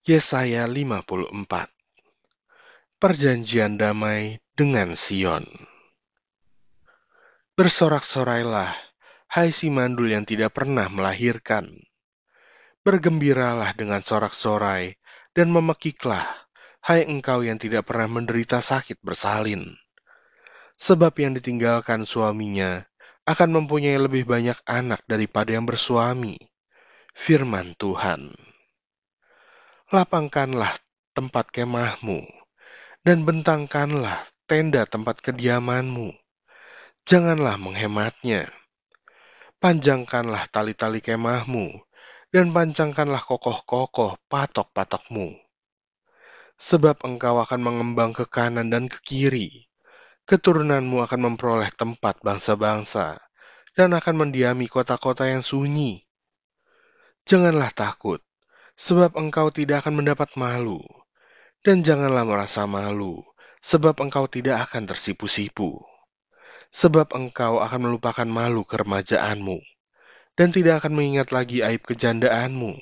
Yesaya 54 Perjanjian damai dengan Sion Bersorak-sorailah, hai si mandul yang tidak pernah melahirkan. Bergembiralah dengan sorak-sorai, dan memekiklah, hai engkau yang tidak pernah menderita sakit bersalin. Sebab yang ditinggalkan suaminya akan mempunyai lebih banyak anak daripada yang bersuami. Firman Tuhan lapangkanlah tempat kemahmu, dan bentangkanlah tenda tempat kediamanmu. Janganlah menghematnya. Panjangkanlah tali-tali kemahmu, dan pancangkanlah kokoh-kokoh patok-patokmu. Sebab engkau akan mengembang ke kanan dan ke kiri. Keturunanmu akan memperoleh tempat bangsa-bangsa, dan akan mendiami kota-kota yang sunyi. Janganlah takut, sebab engkau tidak akan mendapat malu. Dan janganlah merasa malu, sebab engkau tidak akan tersipu-sipu. Sebab engkau akan melupakan malu keremajaanmu, dan tidak akan mengingat lagi aib kejandaanmu.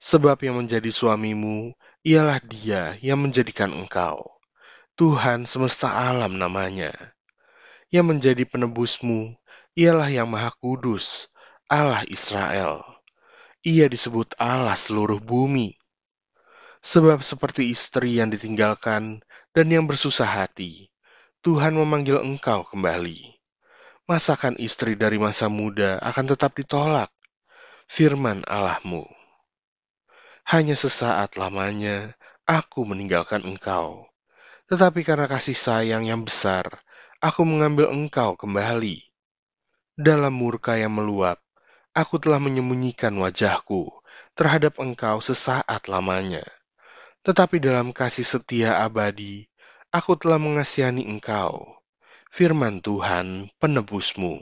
Sebab yang menjadi suamimu ialah dia yang menjadikan engkau. Tuhan semesta alam namanya. Yang menjadi penebusmu ialah yang maha kudus, Allah Israel ia disebut Allah seluruh bumi. Sebab seperti istri yang ditinggalkan dan yang bersusah hati, Tuhan memanggil engkau kembali. Masakan istri dari masa muda akan tetap ditolak, firman Allahmu. Hanya sesaat lamanya aku meninggalkan engkau, tetapi karena kasih sayang yang besar, aku mengambil engkau kembali. Dalam murka yang meluap, aku telah menyembunyikan wajahku terhadap engkau sesaat lamanya. Tetapi dalam kasih setia abadi, aku telah mengasihani engkau. Firman Tuhan, penebusmu.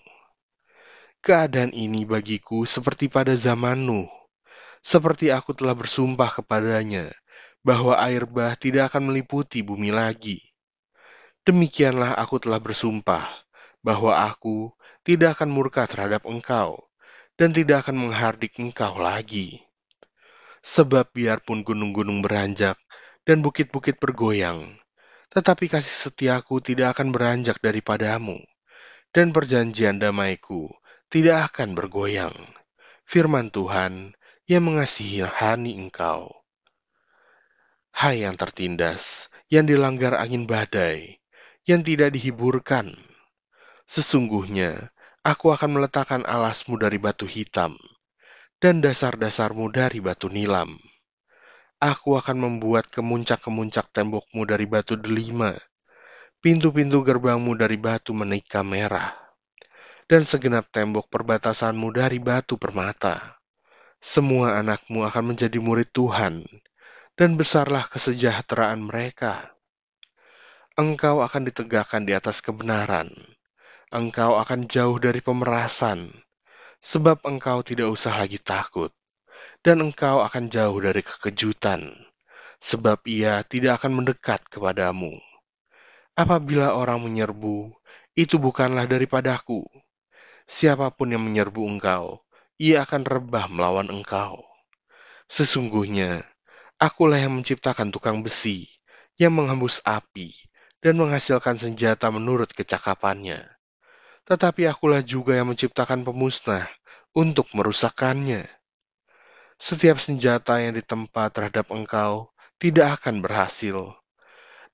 Keadaan ini bagiku seperti pada zaman Nuh, seperti aku telah bersumpah kepadanya, bahwa air bah tidak akan meliputi bumi lagi. Demikianlah aku telah bersumpah, bahwa aku tidak akan murka terhadap engkau, dan tidak akan menghardik engkau lagi. Sebab biarpun gunung-gunung beranjak dan bukit-bukit bergoyang, tetapi kasih setiaku tidak akan beranjak daripadamu, dan perjanjian damaiku tidak akan bergoyang. Firman Tuhan yang mengasihi hani engkau. Hai yang tertindas, yang dilanggar angin badai, yang tidak dihiburkan. Sesungguhnya Aku akan meletakkan alasmu dari batu hitam, dan dasar-dasarmu dari batu nilam. Aku akan membuat kemuncak-kemuncak tembokmu dari batu delima, pintu-pintu gerbangmu dari batu menika merah, dan segenap tembok perbatasanmu dari batu permata. Semua anakmu akan menjadi murid Tuhan, dan besarlah kesejahteraan mereka. Engkau akan ditegakkan di atas kebenaran, engkau akan jauh dari pemerasan, sebab engkau tidak usah lagi takut, dan engkau akan jauh dari kekejutan, sebab ia tidak akan mendekat kepadamu. Apabila orang menyerbu, itu bukanlah daripadaku. Siapa pun yang menyerbu engkau, ia akan rebah melawan engkau. Sesungguhnya, akulah yang menciptakan tukang besi, yang menghembus api, dan menghasilkan senjata menurut kecakapannya tetapi akulah juga yang menciptakan pemusnah untuk merusakkannya. Setiap senjata yang ditempa terhadap engkau tidak akan berhasil,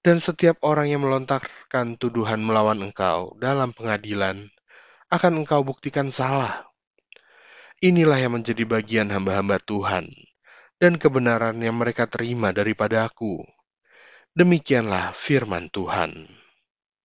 dan setiap orang yang melontarkan tuduhan melawan engkau dalam pengadilan akan engkau buktikan salah. Inilah yang menjadi bagian hamba-hamba Tuhan, dan kebenaran yang mereka terima daripada aku. Demikianlah firman Tuhan.